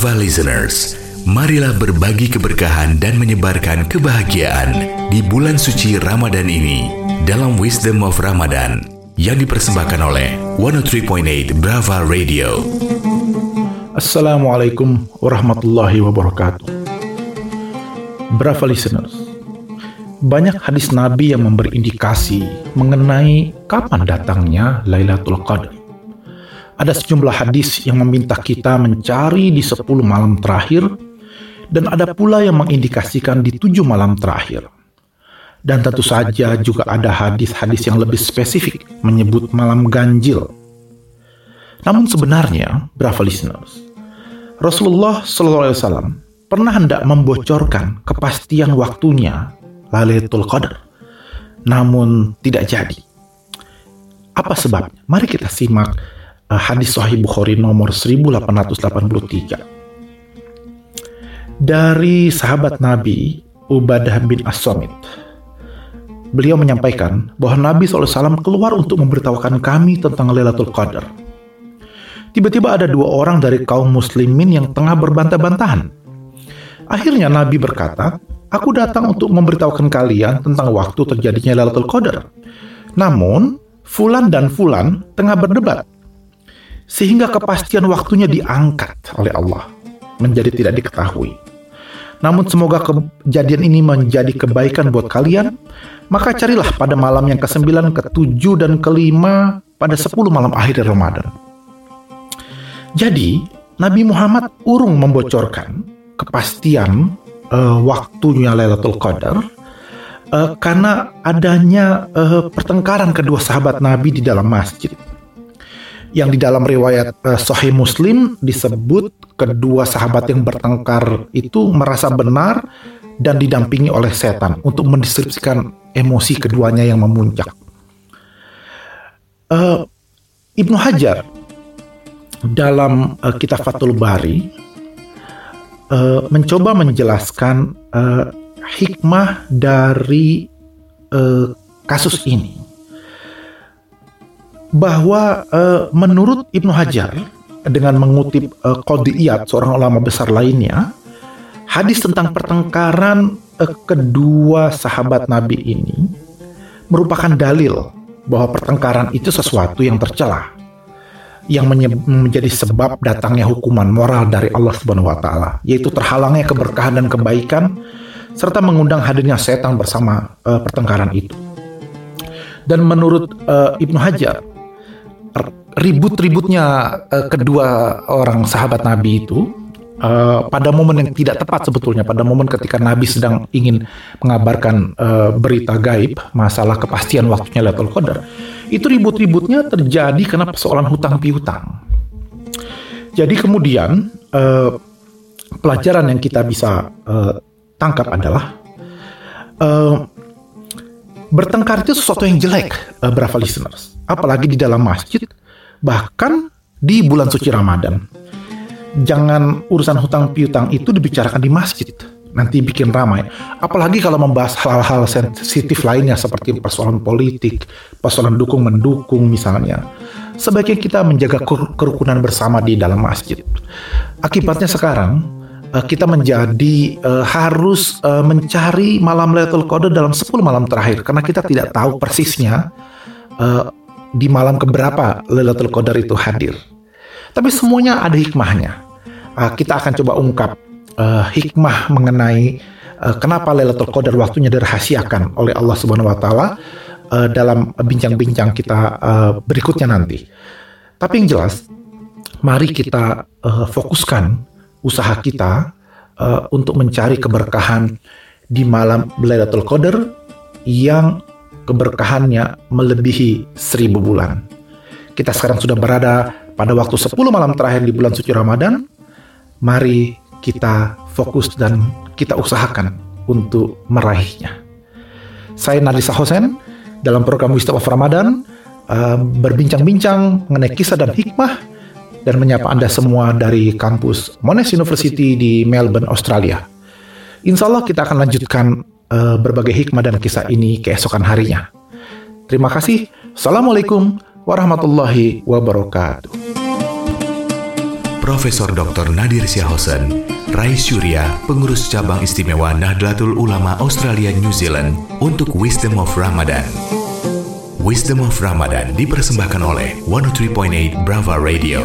Brava listeners, marilah berbagi keberkahan dan menyebarkan kebahagiaan di bulan suci Ramadan ini dalam Wisdom of Ramadan yang dipersembahkan oleh 103.8 Brava Radio. Assalamualaikum warahmatullahi wabarakatuh. Brava listeners, banyak hadis Nabi yang memberi indikasi mengenai kapan datangnya Lailatul Qadar. Ada sejumlah hadis yang meminta kita mencari di 10 malam terakhir dan ada pula yang mengindikasikan di tujuh malam terakhir. Dan tentu saja juga ada hadis-hadis yang lebih spesifik menyebut malam ganjil. Namun sebenarnya, bravo listeners, Rasulullah SAW pernah hendak membocorkan kepastian waktunya Lailatul Qadar, namun tidak jadi. Apa sebabnya? Mari kita simak hadis Sahih Bukhari nomor 1883. Dari sahabat Nabi Ubadah bin As-Samit. Beliau menyampaikan bahwa Nabi SAW keluar untuk memberitahukan kami tentang Lailatul Qadar. Tiba-tiba ada dua orang dari kaum muslimin yang tengah berbantah-bantahan. Akhirnya Nabi berkata, Aku datang untuk memberitahukan kalian tentang waktu terjadinya Lailatul Qadar. Namun, Fulan dan Fulan tengah berdebat sehingga kepastian waktunya diangkat oleh Allah menjadi tidak diketahui. Namun semoga kejadian ini menjadi kebaikan buat kalian, maka carilah pada malam yang ke-9, ke-7, dan ke-5 pada 10 malam akhir Ramadan. Jadi, Nabi Muhammad urung membocorkan kepastian uh, waktunya Lailatul Qadar uh, karena adanya uh, pertengkaran kedua sahabat Nabi di dalam masjid yang di dalam riwayat uh, Sahih Muslim disebut kedua sahabat yang bertengkar itu merasa benar dan didampingi oleh setan untuk mendeskripsikan emosi keduanya yang memuncak. Uh, Ibnu Hajar dalam uh, kitab Fathul Bari uh, mencoba menjelaskan uh, hikmah dari uh, kasus ini bahwa uh, menurut Ibnu Hajar dengan mengutip uh, Qadiyat seorang ulama besar lainnya hadis tentang pertengkaran uh, kedua sahabat Nabi ini merupakan dalil bahwa pertengkaran itu sesuatu yang tercela yang menjadi sebab datangnya hukuman moral dari Allah Subhanahu wa taala yaitu terhalangnya keberkahan dan kebaikan serta mengundang hadirnya setan bersama uh, pertengkaran itu. Dan menurut uh, Ibnu Hajar ribut-ributnya uh, kedua orang sahabat Nabi itu uh, pada momen yang tidak tepat sebetulnya pada momen ketika Nabi sedang ingin mengabarkan uh, berita gaib masalah kepastian waktunya Lailatul Qadar itu ribut-ributnya terjadi karena persoalan hutang piutang. Jadi kemudian uh, pelajaran yang kita bisa uh, tangkap adalah uh, bertengkar itu sesuatu yang jelek, uh, brava listeners. Apalagi di dalam masjid bahkan di bulan suci Ramadan. Jangan urusan hutang piutang itu dibicarakan di masjid. Nanti bikin ramai. Apalagi kalau membahas hal-hal sensitif lainnya seperti persoalan politik, persoalan dukung mendukung misalnya. Sebaiknya kita menjaga kerukunan bersama di dalam masjid. Akibatnya sekarang eh, kita menjadi uh, harus uh, mencari malam Lailatul Qadar dalam 10 malam terakhir karena kita tidak tahu persisnya uh, di malam keberapa Lailatul Qadar itu hadir. Tapi semuanya ada hikmahnya. Uh, kita akan coba ungkap uh, hikmah mengenai uh, kenapa Lailatul Qadar waktunya dirahasiakan oleh Allah Subhanahu wa taala uh, dalam bincang-bincang kita uh, berikutnya nanti. Tapi yang jelas, mari kita uh, fokuskan usaha kita uh, untuk mencari keberkahan di malam Lailatul Qadar yang keberkahannya melebihi seribu bulan. Kita sekarang sudah berada pada waktu 10 malam terakhir di bulan suci Ramadan. Mari kita fokus dan kita usahakan untuk meraihnya. Saya Nadisa Hosen dalam program Wisdom of Ramadan uh, berbincang-bincang mengenai kisah dan hikmah dan menyapa Anda semua dari kampus Monash University di Melbourne, Australia. Insya Allah kita akan lanjutkan uh, berbagai hikmah dan kisah ini keesokan harinya. Terima kasih. Assalamualaikum warahmatullahi wabarakatuh. Profesor Dr. Nadir Syahosen, Rais Surya, pengurus cabang istimewa Nahdlatul Ulama Australia New Zealand untuk Wisdom of Ramadan. Wisdom of Ramadan dipersembahkan oleh 103.8 Brava Radio.